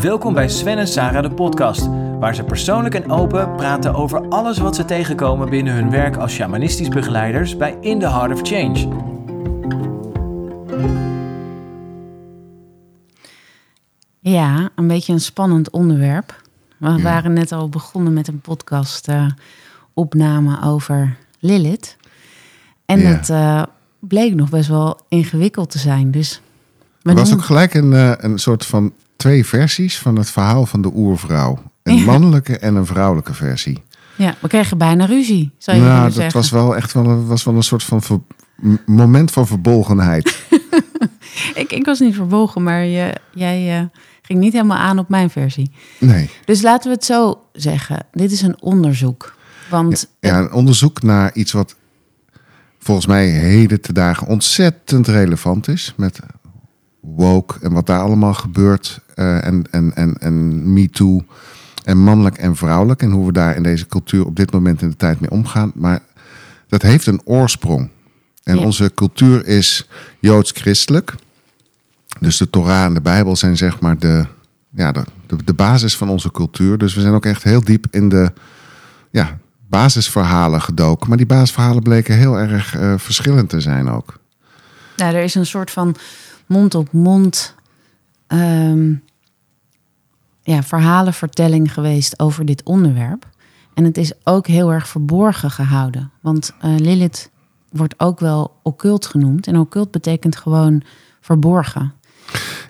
Welkom bij Sven en Sarah de podcast, waar ze persoonlijk en open praten over alles wat ze tegenkomen binnen hun werk als shamanistisch begeleiders bij In the Heart of Change. Ja, een beetje een spannend onderwerp. We waren net al begonnen met een podcast eh, opname over Lilith. En Ja. het eh, bleek nog best wel ingewikkeld te zijn. Dus Er was ook gelijk een, eh, een soort van twee versies van het verhaal van de oervrouw. Een Ja. mannelijke en een vrouwelijke versie. ja, we kregen bijna ruzie, zou je nou, dat zeggen. was wel echt wel een, was wel een soort van ver- moment van verbolgenheid. Ik, ik was niet verbolgen, maar je, jij eh, ging niet helemaal aan op mijn versie. Nee. Dus laten we het zo zeggen. Dit is een onderzoek. Want Ja, een onderzoek naar iets wat volgens mij heden te dagen ontzettend relevant is. Met woke en wat daar allemaal gebeurt. Eh, en, en, en, en MeToo. En mannelijk en vrouwelijk. En hoe we daar in deze cultuur op dit moment in de tijd mee omgaan. Maar dat heeft een oorsprong. En Ja. onze cultuur is joods-christelijk. Dus de Torah en de Bijbel zijn zeg maar de, ja, de, de, de basis van onze cultuur. Dus we zijn ook echt heel diep in de ja, basisverhalen gedoken. Maar die basisverhalen bleken heel erg eh, verschillend te zijn ook. Nou, er is een soort van mond-op-mond ehm, ja, verhalenvertelling geweest over dit onderwerp. En het is ook heel erg verborgen gehouden. Want eh, Lilith wordt ook wel occult genoemd. En occult betekent gewoon verborgen.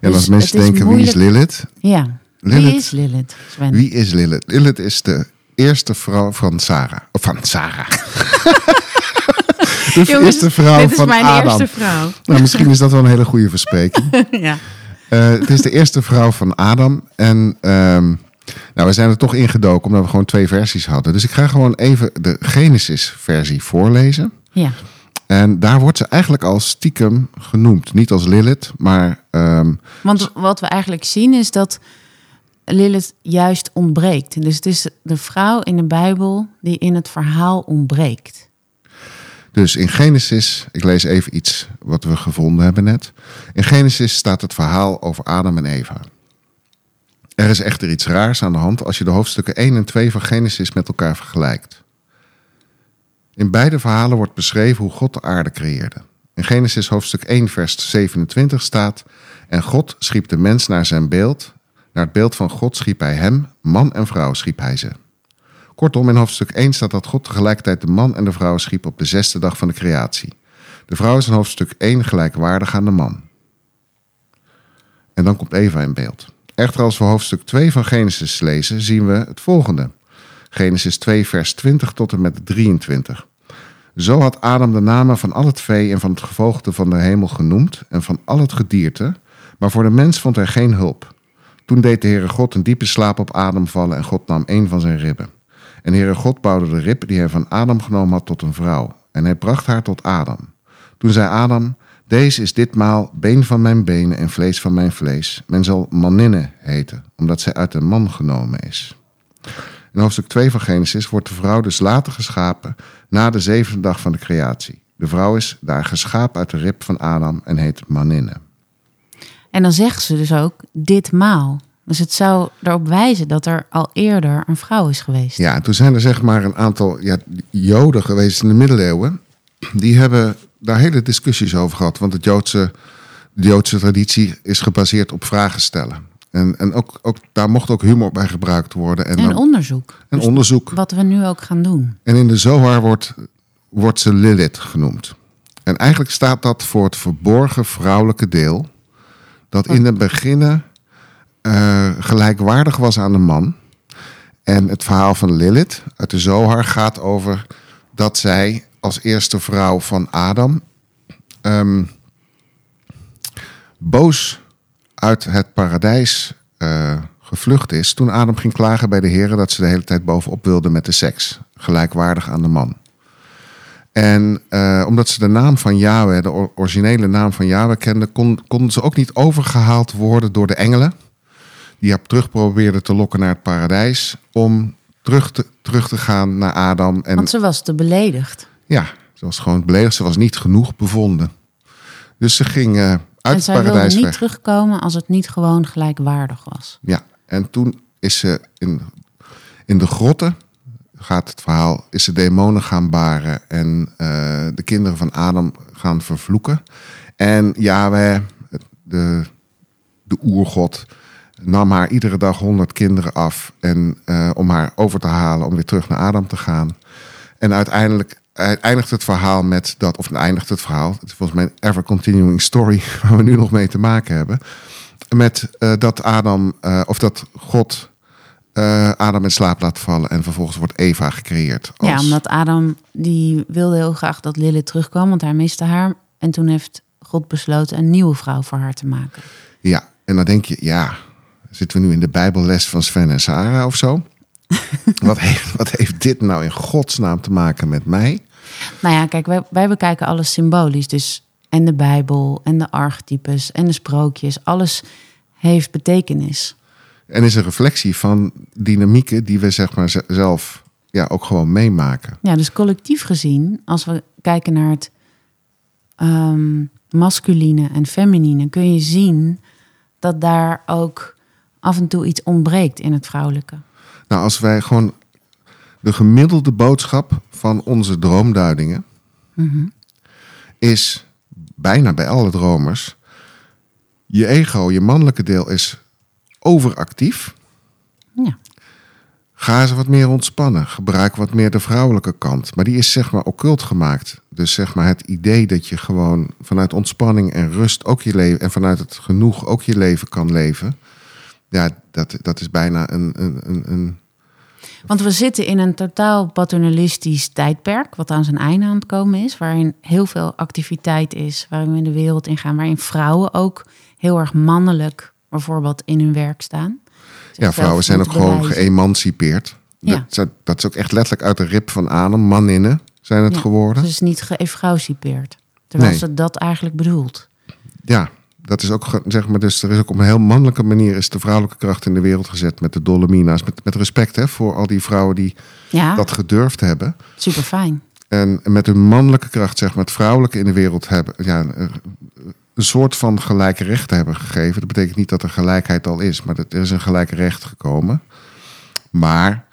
En Dus als mensen denken, wie is Lilith? Ja, Lilith? wie is Lilith, Sven? Wie is Lilith? Lilith is de eerste vrouw van Sarah. Of van Sarah. de Jongens, eerste vrouw dit is van mijn Adam. eerste vrouw. Nou, misschien is dat wel een hele goede verspreking. ja. Eh, het is de eerste vrouw van Adam. En ehm, nou, we zijn er toch ingedoken omdat we gewoon twee versies hadden. Dus ik ga gewoon even de Genesis-versie voorlezen. ja. En daar wordt ze eigenlijk al stiekem genoemd. Niet als Lilith, maar ehm, Want wat we eigenlijk zien is dat Lilith juist ontbreekt. Dus het is de vrouw in de Bijbel die in het verhaal ontbreekt. Dus in Genesis, ik lees even iets wat we gevonden hebben net. In Genesis staat het verhaal over Adam en Eva. Er is echter iets raars aan de hand als je de hoofdstukken 1 en 2 van Genesis met elkaar vergelijkt. In beide verhalen wordt beschreven hoe God de aarde creëerde. In Genesis hoofdstuk 1 vers 27 staat... En God schiep de mens naar zijn beeld. Naar het beeld van God schiep hij hem, man en vrouw schiep hij ze. Kortom, in hoofdstuk 1 staat dat God tegelijkertijd de man en de vrouw schiep op de zesde dag van de creatie. De vrouw is in hoofdstuk 1 gelijkwaardig aan de man. En dan komt Eva in beeld. Echter, als we hoofdstuk 2 van Genesis lezen, zien we het volgende. Genesis 2, vers 20 tot en met 23. Zo had Adam de namen van al het vee en van het gevogelte van de hemel genoemd en van al het gedierte, maar voor de mens vond hij geen hulp. Toen deed de Heere God een diepe slaap op Adam vallen en God nam een van zijn ribben. En de Heere God bouwde de rib die hij van Adam genomen had tot een vrouw. En hij bracht haar tot Adam. Toen zei Adam, deze is ditmaal been van mijn benen en vlees van mijn vlees. Men zal maninne heten, omdat zij uit een man genomen is. In hoofdstuk 2 van Genesis wordt de vrouw dus later geschapen na de zevende dag van de creatie. De vrouw is daar geschapen uit de rib van Adam en heet maninne. En dan zegt ze dus ook ditmaal. Dus het zou erop wijzen dat er al eerder een vrouw is geweest. Ja, en toen zijn er zeg maar een aantal ja, Joden geweest in de middeleeuwen. Die hebben daar hele discussies over gehad. Want het Joodse, de Joodse traditie is gebaseerd op vragen stellen. En, en ook, ook, daar mocht ook humor bij gebruikt worden. En, En dan- onderzoek. en Dus onderzoek. Wat we nu ook gaan doen. En in de Zohar wordt, wordt ze Lilith genoemd. En eigenlijk staat dat voor het verborgen vrouwelijke deel. Dat in het begin eh, gelijkwaardig was aan de man. En het verhaal van Lilith uit de Zohar gaat over dat zij als eerste vrouw van Adam ehm, boos uit het paradijs eh, gevlucht is. Toen Adam ging klagen bij de heren dat ze de hele tijd bovenop wilde met de seks. Gelijkwaardig aan de man. En eh, omdat ze de naam van Yahweh, de or- originele naam van Yahweh kenden, kon, konden ze ook niet overgehaald worden door de engelen. Die haar terug probeerden te lokken naar het paradijs. Om terug te, terug te gaan naar Adam. En Want ze was te beledigd. ja, ze was gewoon beledigd. Ze was niet genoeg bevonden. Dus ze ging eh, uit en het zij wilde paradijs niet weg. terugkomen als het niet gewoon gelijkwaardig was. Ja, En toen is ze in, in de grotten, gaat het verhaal, is ze demonen gaan baren en eh, de kinderen van Adam gaan vervloeken. En Yahweh, de, de oergod, nam haar iedere dag honderd kinderen af en, eh, om haar over te halen om weer terug naar Adam te gaan. En uiteindelijk eindigt het verhaal met dat, of eindigt het verhaal, het is volgens mij een ever continuing story waar we nu nog mee te maken hebben, met eh, dat Adam, eh, of dat God eh, Adam in slaap laat vallen en vervolgens wordt Eva gecreëerd. Als... Ja, omdat Adam, die wilde heel graag dat Lilith terugkwam, want hij miste haar. En toen heeft God besloten een nieuwe vrouw voor haar te maken. Ja, en dan denk je, ja, zitten we nu in de Bijbelles van Sven en Sarah of zo? wat, heeft, wat heeft dit nou in godsnaam te maken met mij? Nou ja, kijk, wij, wij bekijken alles symbolisch. Dus en de Bijbel en de archetypes en de sprookjes. Alles heeft betekenis. En is een reflectie van dynamieken die we zeg maar zelf ja, ook gewoon meemaken. Ja, dus collectief gezien, als we kijken naar het um, masculine en feminine, kun je zien dat daar ook af en toe iets ontbreekt in het vrouwelijke. Nou, als wij gewoon de gemiddelde boodschap van onze droomduidingen Mhm. is bijna bij alle dromers: je ego, je mannelijke deel is overactief. Ja. Ga ze wat meer ontspannen. Gebruik wat meer de vrouwelijke kant. Maar die is zeg maar occult gemaakt. Dus zeg maar het idee dat je gewoon vanuit ontspanning en rust ook je leven en vanuit het genoeg ook je leven kan leven. Ja, dat, dat is bijna een, een, een, een Want we zitten in een totaal paternalistisch tijdperk, wat aan zijn einde aan het komen is, waarin heel veel activiteit is, waarin we in de wereld ingaan, waarin vrouwen ook heel erg mannelijk bijvoorbeeld in hun werk staan. Ja, vrouwen zijn ook gewoon geëmancipeerd. Ja. Dat, dat, is ook echt letterlijk uit de rip van Adam. Manninnen zijn het Ja, geworden. Ze is niet geëvrouwsipeerd. Terwijl Nee. ze dat eigenlijk bedoelt. Ja, dat is ook, zeg maar, dus er is ook op een heel mannelijke manier is de vrouwelijke kracht in de wereld gezet met de Dolomina's. Met, met respect hè, voor al die vrouwen die Ja, dat gedurfd hebben. super fijn. En met hun mannelijke kracht, zeg maar, het vrouwelijke in de wereld hebben. Ja, een soort van gelijke rechten hebben gegeven. Dat betekent niet dat er gelijkheid al is, maar dat er is een gelijk recht gekomen. Maar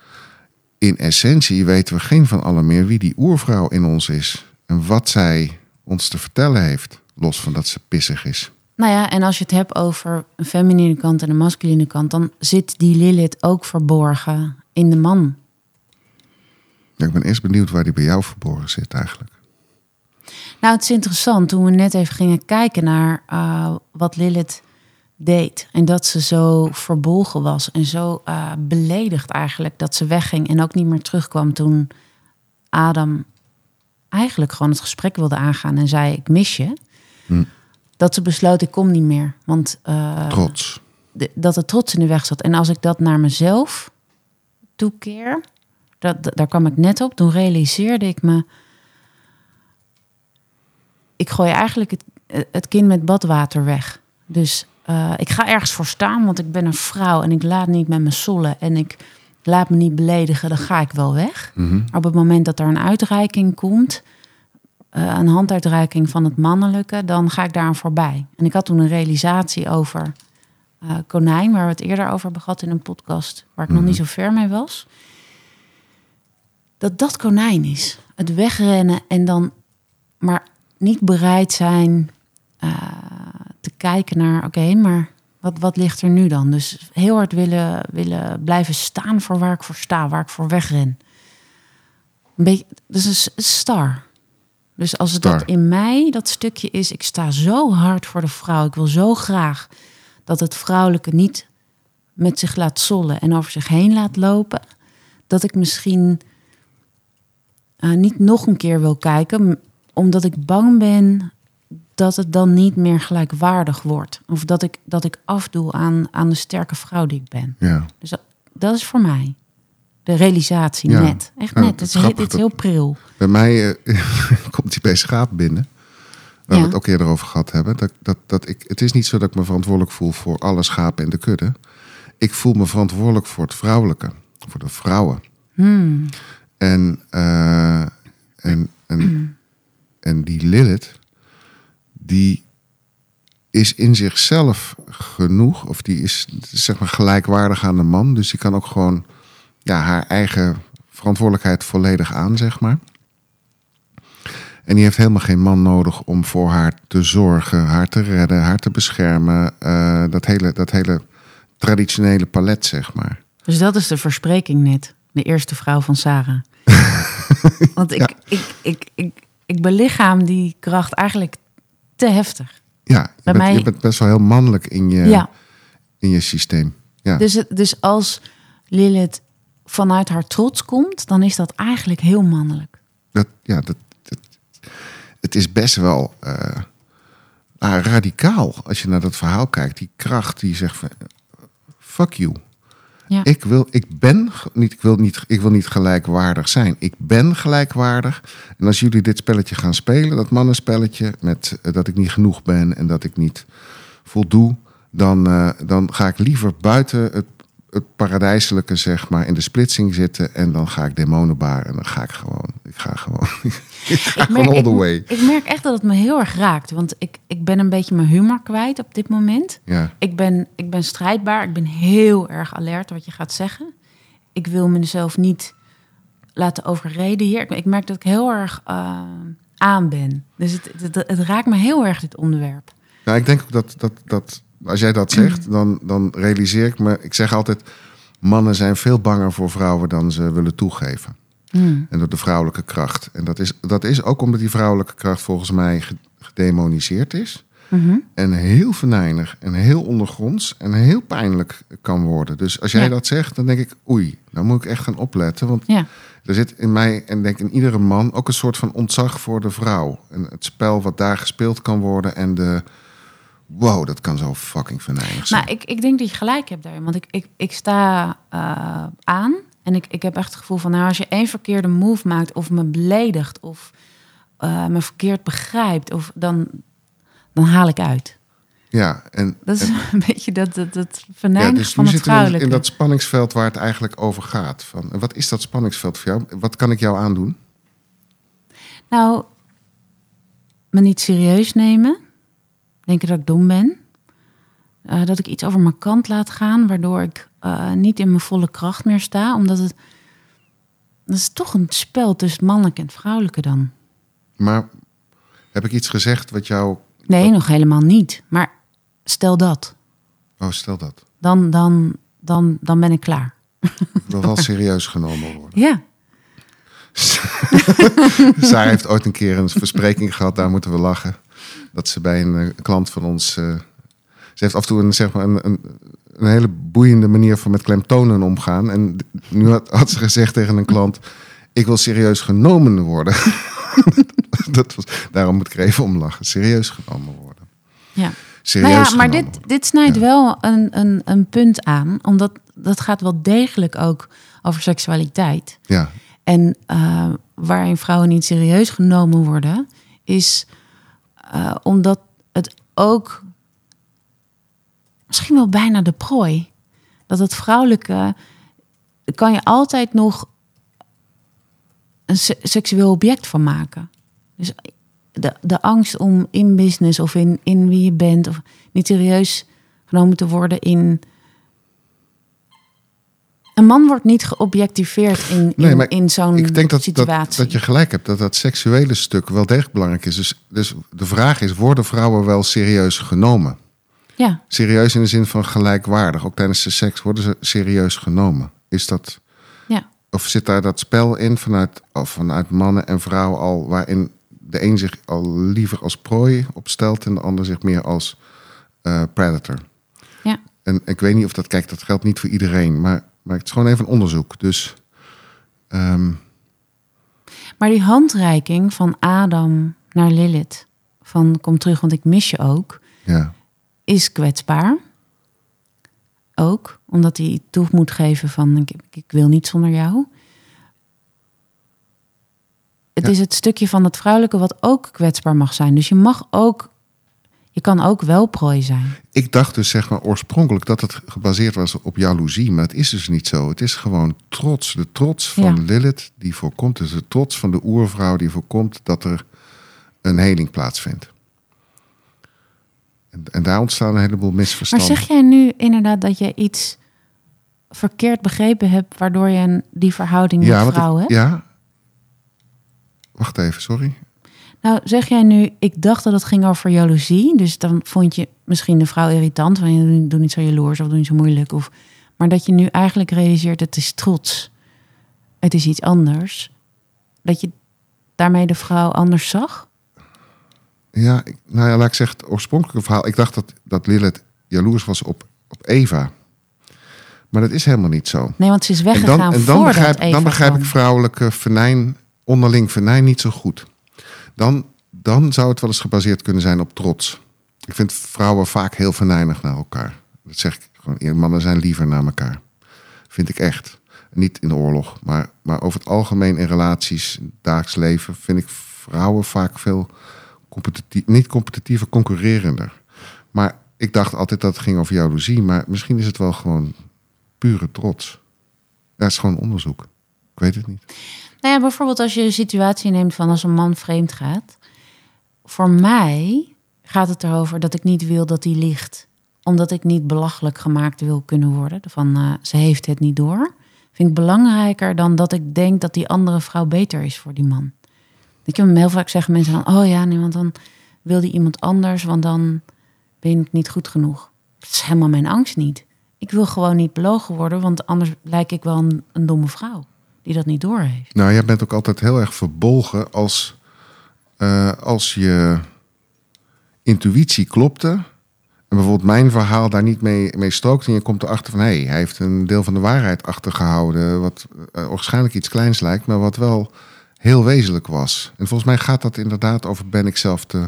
in essentie weten we geen van allen meer wie die oervrouw in ons is. En wat zij ons te vertellen heeft. Los van dat ze pissig is. Nou ja, en als je het hebt over een feminine kant en een masculine kant, dan zit die Lilith ook verborgen in de man. Ja, ik ben eerst benieuwd waar die bij jou verborgen zit eigenlijk. Nou, het is interessant toen we net even gingen kijken naar eh, wat Lilith deed. En dat ze zo verbolgen was en zo eh, beledigd eigenlijk dat ze wegging en ook niet meer terugkwam toen Adam eigenlijk gewoon het gesprek wilde aangaan en zei: Ik mis je. Hm. Dat ze besloot: Ik kom niet meer. Want eh, Trots. de- dat er trots in de weg zat. En als ik dat naar mezelf toekeer, dat, daar kwam ik net op, toen realiseerde ik me. Ik gooi eigenlijk het, het kind met badwater weg. Dus eh, ik ga ergens voor staan, want ik ben een vrouw en ik laat niet met me sollen en ik laat me niet beledigen, dan ga ik wel weg. Mhm. Op het moment dat er een uitreiking komt, eh, een handuitreiking van het mannelijke, dan ga ik daaraan voorbij. En ik had toen een realisatie over eh, konijn, waar we het eerder over hebben gehad in een podcast, waar ik nog niet zo ver mee was. Dat dat konijn is. Het wegrennen en dan maar niet bereid zijn eh, te kijken naar, oké, maar wat, wat ligt er nu dan? Dus heel hard willen, willen blijven staan voor waar ik voor sta, waar ik voor wegren. Een beetje, dus een star. Dus als het Star. dat in mij, dat stukje is, ik sta zo hard voor de vrouw. Ik wil zo graag dat het vrouwelijke niet met zich laat zollen en over zich heen laat lopen. Dat ik misschien eh, niet nog een keer wil kijken, omdat ik bang ben dat het dan niet meer gelijkwaardig wordt. Of dat ik, dat ik afdoe aan, aan de sterke vrouw die ik ben. Ja. Dus dat, dat is voor mij. De realisatie Ja. net. Echt net. het Het is heel- is heel pril. Bij mij eh, komt die bij schaap binnen. Waar we het ook eerder over gehad hebben. Dat, dat, dat ik, het is niet zo dat ik me verantwoordelijk voel voor alle schapen in de kudde. Ik voel me verantwoordelijk voor het vrouwelijke. Voor de vrouwen. Hmm. En, eh, en, en, en die Lilith, die is in zichzelf genoeg, of die is zeg maar gelijkwaardig aan de man. Dus die kan ook gewoon ja, haar eigen verantwoordelijkheid volledig aan, zeg maar. En die heeft helemaal geen man nodig om voor haar te zorgen, haar te redden, haar te beschermen. Eh, dat, hele, dat hele traditionele palet, zeg maar. Dus dat is de verspreking net. De eerste vrouw van Sarah. Want ik, ik, ik, ik, ik belichaam die kracht eigenlijk te heftig. Ja, je Bij bent, mij- je bent best wel heel mannelijk in je, Ja. in je systeem. Ja. Dus, dus als Lilith vanuit haar trots komt, dan is dat eigenlijk heel mannelijk. dat, ja, dat, dat- het is best wel eh, ah, radicaal als je naar dat verhaal kijkt. Die kracht die zegt van, fuck you. Ja. Ik wil, ik ben niet, ik wil niet, ik wil niet gelijkwaardig zijn. Ik ben gelijkwaardig. En als jullie dit spelletje gaan spelen, dat mannenspelletje, met eh, dat ik niet genoeg ben en dat ik niet voldoe, dan, eh, dan ga ik liever buiten het, het paradijselijke, zeg maar, in de splitsing zitten. En dan ga ik demonen baren en dan ga ik gewoon, ik ga gewoon, ik ga gewoon all the way. ik merk echt dat het me heel erg raakt. Want ik, ik ben een beetje mijn humor kwijt op dit moment. Ja, Ik ben, ik ben strijdbaar. Ik ben heel erg alert wat je gaat zeggen. Ik wil mezelf niet laten overreden hier. Ik, ik merk dat ik heel erg eh, aan ben. Dus het, het, het raakt me heel erg, dit onderwerp. Nou, ik denk ook dat, dat, dat als jij dat zegt, dan, dan realiseer ik me. Ik zeg altijd: mannen zijn veel banger voor vrouwen dan ze willen toegeven. Hmm. En door de vrouwelijke kracht. En dat is, dat is ook omdat die vrouwelijke kracht volgens mij ge- gedemoniseerd is. Mhm. En heel venijnig en heel ondergronds en heel pijnlijk kan worden. Dus als jij Ja. dat zegt, dan denk ik: oei, dan moet ik echt gaan opletten. Want Ja. er zit in mij en denk in iedere man ook een soort van ontzag voor de vrouw. En het spel wat daar gespeeld kan worden en de. Wow, dat kan zo fucking venijnig zijn. Nou, ik, ik denk dat je gelijk hebt daarin. Want ik, ik, ik sta eh, aan en ik, ik heb echt het gevoel van... nou, als je één verkeerde move maakt of me beledigt... of eh, me verkeerd begrijpt, of dan, dan haal ik uit. ja, en, Dat is en- een beetje dat, dat, dat ja, dus van het in, vrouwelijke. in dat spanningsveld waar het eigenlijk over gaat. Van, wat is dat spanningsveld voor jou? Wat kan ik jou aandoen? Nou, me niet serieus nemen. Denken dat ik dom ben. Eh, dat ik iets over mijn kant laat gaan, waardoor ik eh, niet in mijn volle kracht meer sta. Omdat het. Dat is toch een spel tussen het mannelijke en vrouwelijke dan. Maar heb ik iets gezegd wat jou. Nee, nog helemaal niet. Maar stel dat. Oh, stel dat. Dan, dan, dan, dan ben ik klaar. Wil wel serieus genomen worden. Ja. Sarah heeft ooit een keer een verspreking gehad, daar moeten we lachen. Dat ze bij een eh, klant van ons. eh, ze heeft af en toe een, zeg maar een, een, een hele boeiende manier van met klemtonen omgaan. En nu had, had ze gezegd tegen een klant: Ik wil serieus genomen worden. dat was, daarom moet ik er even om lachen. Serieus genomen worden. ja. Serieus Nou ja, maar genomen dit, dit snijdt wel een, een, een punt aan. Omdat dat gaat wel degelijk ook over seksualiteit. Ja, En eh, waarin vrouwen niet serieus genomen worden, is eh, omdat het ook misschien wel bijna de prooi. Dat het vrouwelijke kan je altijd nog een se- seksueel object van maken. Dus de, de angst om in business of in, in wie je bent, of niet serieus genomen te worden in. Een man wordt niet geobjectiveerd in, in, Nee, maar in zo'n ik denk dat, dat, situatie. dat je gelijk hebt, dat dat seksuele stuk wel degelijk belangrijk is. Dus, dus de vraag is: worden vrouwen wel serieus genomen? Ja, Serieus in de zin van gelijkwaardig. Ook tijdens de seks worden ze serieus genomen. Is dat, ja. of zit daar dat spel in vanuit, of vanuit mannen en vrouwen al, waarin de een zich al liever als prooi opstelt en de ander zich meer als eh, predator? Ja. En ik weet niet of dat, kijk, dat geldt niet voor iedereen, maar, maar het is gewoon even een onderzoek. Dus ehm, Maar die handreiking van Adam naar Lilith, van kom terug, want ik mis je ook, ja, is kwetsbaar. Ook, omdat hij toe moet geven van ik, ik wil niet zonder jou. Het Ja. is het stukje van het vrouwelijke wat ook kwetsbaar mag zijn. Dus je mag ook, je kan ook wel prooi zijn. ik dacht dus zeg maar oorspronkelijk dat het gebaseerd was op jaloezie, maar het is dus niet zo. Het is gewoon trots. De trots van Ja. Lilith die voorkomt, dus de trots van de oervrouw die voorkomt dat er een heling plaatsvindt. En, en daar ontstaan een heleboel Maar misverstanden. zeg jij nu inderdaad dat je iets verkeerd begrepen hebt, waardoor je een, die verhouding met ik- vrouwen hebt? ja. Wacht even, sorry. Nou, zeg jij nu, ik dacht dat het ging over jaloezie. Dus dan vond je misschien de vrouw irritant. Van je doet niet zo jaloers of doe niet zo moeilijk. Of, maar dat je nu eigenlijk realiseert, het is trots. Het is iets anders. Dat je daarmee de vrouw anders zag? Ja, ik- nou ja, laat ik zeggen, het oorspronkelijke verhaal. Ik dacht dat, dat Lilith jaloers was op, op Eva. Maar dat is helemaal niet zo. Nee, want ze is En weggegaan dan, en dan begrijp, Eva dan begrijp ik vrouwelijke venijn, onderling venijn niet zo goed. Dan, dan zou het wel eens gebaseerd kunnen zijn op trots. Ik vind vrouwen vaak heel venijnig naar elkaar. Dat zeg ik gewoon. Mannen zijn liever naar elkaar. Vind ik echt. Niet in de oorlog, maar, maar over het algemeen in relaties, in dagelijks leven, vind ik vrouwen vaak veel niet competitiever, concurrerender. Maar ik dacht altijd dat het ging over jaloezie, maar misschien is het wel gewoon pure trots. Dat is gewoon onderzoek. Ik weet het niet. Nou ja, bijvoorbeeld als je een situatie neemt van als een man vreemd gaat. Voor mij gaat het erover dat ik niet wil dat hij liegt. Omdat ik niet belachelijk gemaakt wil kunnen worden. Van eh, ze heeft het niet door. Vind ik belangrijker dan dat ik denk dat die andere vrouw beter is voor die man. Ik heb heel vaak zeggen mensen dan: Oh ja, nee, want dan wil die iemand anders, want dan ben ik niet goed genoeg. Dat is helemaal mijn angst niet. Ik wil gewoon niet belogen worden, want anders lijk ik wel een domme vrouw die dat niet doorheeft. Nou, jij bent ook altijd heel erg verbolgen als, eh, als je intuïtie klopte. En bijvoorbeeld mijn verhaal daar niet mee, mee strookt. En je komt erachter van, hé, hey, hij heeft een deel van de waarheid achtergehouden. Wat eh, waarschijnlijk iets kleins lijkt, maar wat wel heel wezenlijk was. En volgens mij gaat dat inderdaad over ben ik zelf te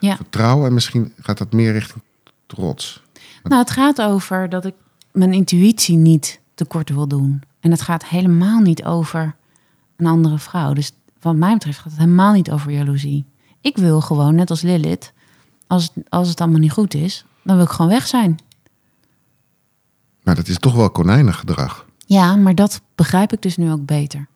Ja. vertrouwen. En misschien gaat dat meer richting trots. Nou, het gaat over dat ik mijn intuïtie niet tekort wil doen. En het gaat helemaal niet over een andere vrouw. Dus wat mij betreft gaat het helemaal niet over jaloezie. Ik wil gewoon, net als Lilith, als het, als het allemaal niet goed is, dan wil ik gewoon weg zijn. Maar dat is toch wel konijnengedrag. Ja, maar dat begrijp ik dus nu ook beter.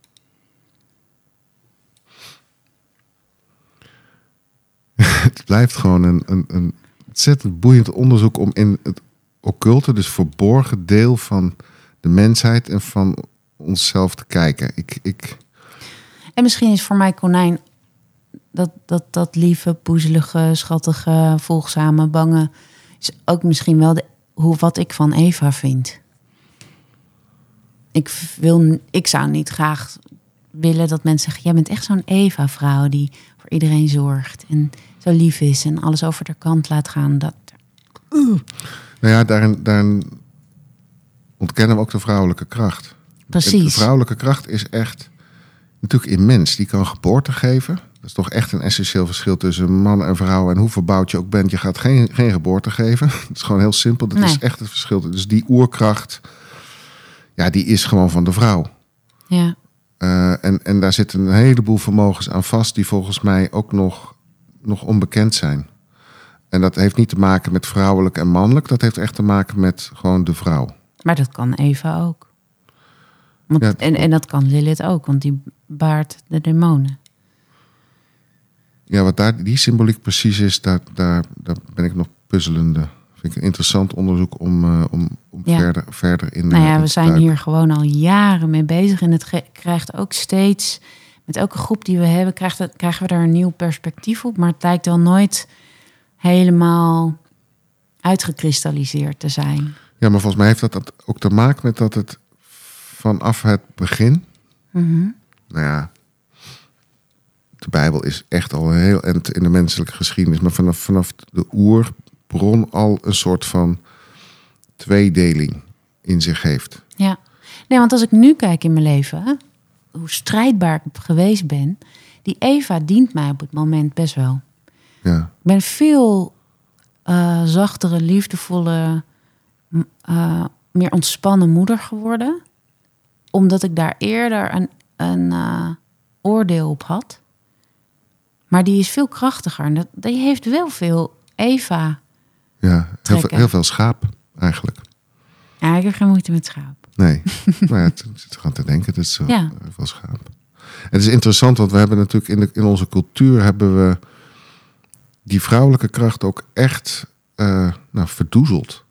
Het blijft gewoon een, een, een ontzettend boeiend onderzoek om in het occulte, dus verborgen deel van de mensheid en van onszelf te kijken. Ik, ik, En misschien is voor mij konijn dat, dat, dat lieve, poezelige, schattige, volgzame, bange... is ook misschien wel de, hoe, wat ik van Eva vind. Ik, wil, ik zou niet graag willen dat mensen zeggen... jij bent echt zo'n Eva-vrouw die voor iedereen zorgt... en zo lief is en alles over de kant laat gaan. Dat, nou ja, daarin, daarin ontkennen we ook de vrouwelijke kracht. De precies. vrouwelijke kracht is echt natuurlijk immens. Die kan geboorte geven. Dat is toch echt een essentieel verschil tussen man en vrouw. En hoe verbouwd je ook bent, je gaat geen, geen geboorte geven. Dat is gewoon heel simpel. Dat Nee. is echt het verschil. Dus die oerkracht, ja, die is gewoon van de vrouw. Ja. Eh, en, en daar zitten een heleboel vermogens aan vast die volgens mij ook nog, nog onbekend zijn. En dat heeft niet te maken met vrouwelijk en mannelijk. Dat heeft echt te maken met gewoon de vrouw. Maar dat kan Eva ook. Want, Ja, en, en dat kan Lilith ook, want die baart de demonen. Ja, wat daar die symboliek precies is, daar, daar, daar ben ik nog puzzelende. Vind ik een interessant onderzoek om, eh, om, om Ja. verder, verder in Nou ja, we zijn duiken. hier gewoon al jaren mee bezig. En het krijgt ook steeds, met elke groep die we hebben, krijgt het, krijgen we daar een nieuw perspectief op. Maar het lijkt wel nooit helemaal uitgekristalliseerd te zijn. Ja, maar volgens mij heeft dat, dat ook te maken met dat het vanaf het begin. Mhm. Nou ja, de Bijbel is echt al heel end in de menselijke geschiedenis. Maar vanaf, vanaf de oerbron al een soort van tweedeling in zich heeft. Ja. Nee, want als ik nu kijk in mijn leven, hè, hoe strijdbaar ik geweest ben, die Eva dient mij op het moment best wel. Ja, Ik ben veel eh, zachtere, liefdevolle, eh, meer ontspannen moeder geworden. Omdat ik daar eerder een, een eh, oordeel op had. Maar die is veel krachtiger. En dat, die heeft wel veel Eva. ja heel, veel, heel veel schaap eigenlijk. Ja, ik heb geen moeite met schaap. Nee, maar ja, het zit er aan te denken. Dat is Ja. veel schaap. Het is interessant, want we hebben natuurlijk in, de, in onze cultuur hebben we die vrouwelijke kracht ook echt nou, verdoezeld.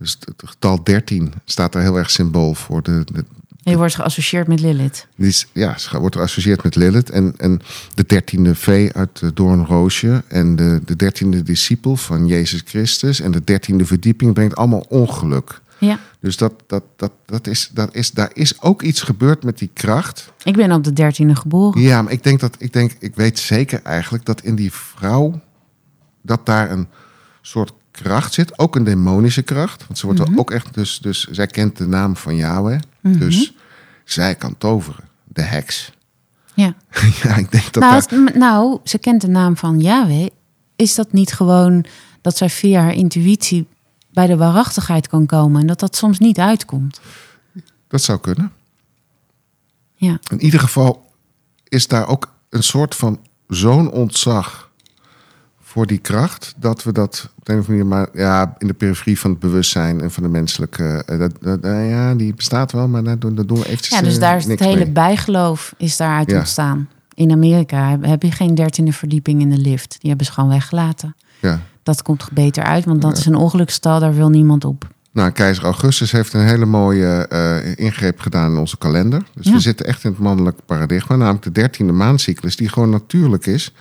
Dus het, getal 13 staat er heel erg symbool voor. De, de, Je wordt geassocieerd met Lilith. is, ja, ze wordt geassocieerd met Lilith. En, en de dertiende vee uit de Doornroosje. En de, de dertiende discipel van Jezus Christus. En de dertiende verdieping brengt allemaal ongeluk. Ja. Dus dat, dat, dat, dat is, dat is, daar is ook iets gebeurd met die kracht. Ik ben op de dertiende geboren. Ja, maar ik denk dat, ik denk, ik weet zeker eigenlijk dat in die vrouw, dat daar een soort kracht zit. Ook een demonische kracht. Want ze wordt Mhm. wel ook echt, dus, dus zij kent de naam van Yahweh. Dus zij kan toveren. De heks. Ja. ja, ik denk dat Nou, als- nou, ze kent de naam van Yahweh. Is dat niet gewoon dat zij via haar intuïtie bij de waarachtigheid kan komen en dat dat soms niet uitkomt? dat zou kunnen. Ja, In ieder geval is daar ook een soort van zo'n ontzag voor die kracht dat we dat op de een of andere manier maar ja in de periferie van het bewustzijn en van de menselijke eh, dat, dat, eh, ja die bestaat wel maar daar doen, we eventjes ja dus eh, daar is het hele mee. bijgeloof is daaruit Ja. ontstaan. In Amerika heb- je geen dertiende verdieping in de lift. Die hebben ze gewoon weggelaten. Ja. Dat komt beter uit, want dat is een ongelukstal, daar wil niemand op. Nou, keizer Augustus heeft een hele mooie ingreep gedaan in onze kalender. Dus Ja. we zitten echt in het mannelijk paradigma, namelijk de dertiende maandcyclus, die gewoon natuurlijk is.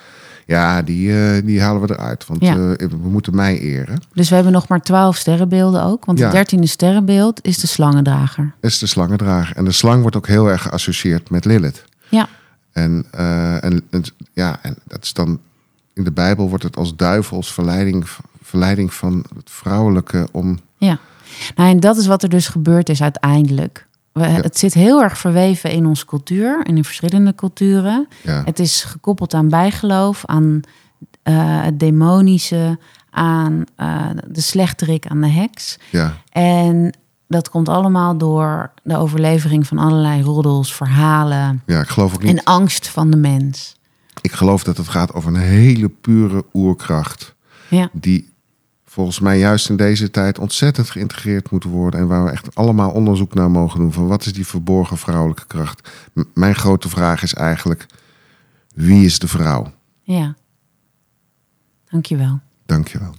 Ja, die, eh, die halen we eruit, want Ja. eh, we moeten mij eren. Dus we hebben nog maar twaalf sterrenbeelden ook. Want Ja. het dertiende sterrenbeeld is de slangendrager. Is de slangendrager. En de slang wordt ook heel erg geassocieerd met Lilith. Ja, En, eh, en, en- ja, en dat is dan in de Bijbel wordt het als duivels verleiding, verleiding van het vrouwelijke om. ja. Nou, en dat is wat er dus gebeurd is uiteindelijk. We, Het zit heel erg verweven in onze cultuur en in verschillende culturen. Ja, Het is gekoppeld aan bijgeloof, aan eh, het demonische, aan eh, de slechterik, aan de heks. ja, En dat komt allemaal door de overlevering van allerlei roddels, verhalen ja, ik geloof ook niet. en angst van de mens. Ik geloof dat het gaat over een hele pure oerkracht. Ja, Die volgens mij juist in deze tijd ontzettend geïntegreerd moet worden. En waar we echt allemaal onderzoek naar mogen doen. Van wat is die verborgen vrouwelijke kracht? M- mijn grote vraag is eigenlijk: wie is de vrouw? ja. Dankjewel. Dankjewel.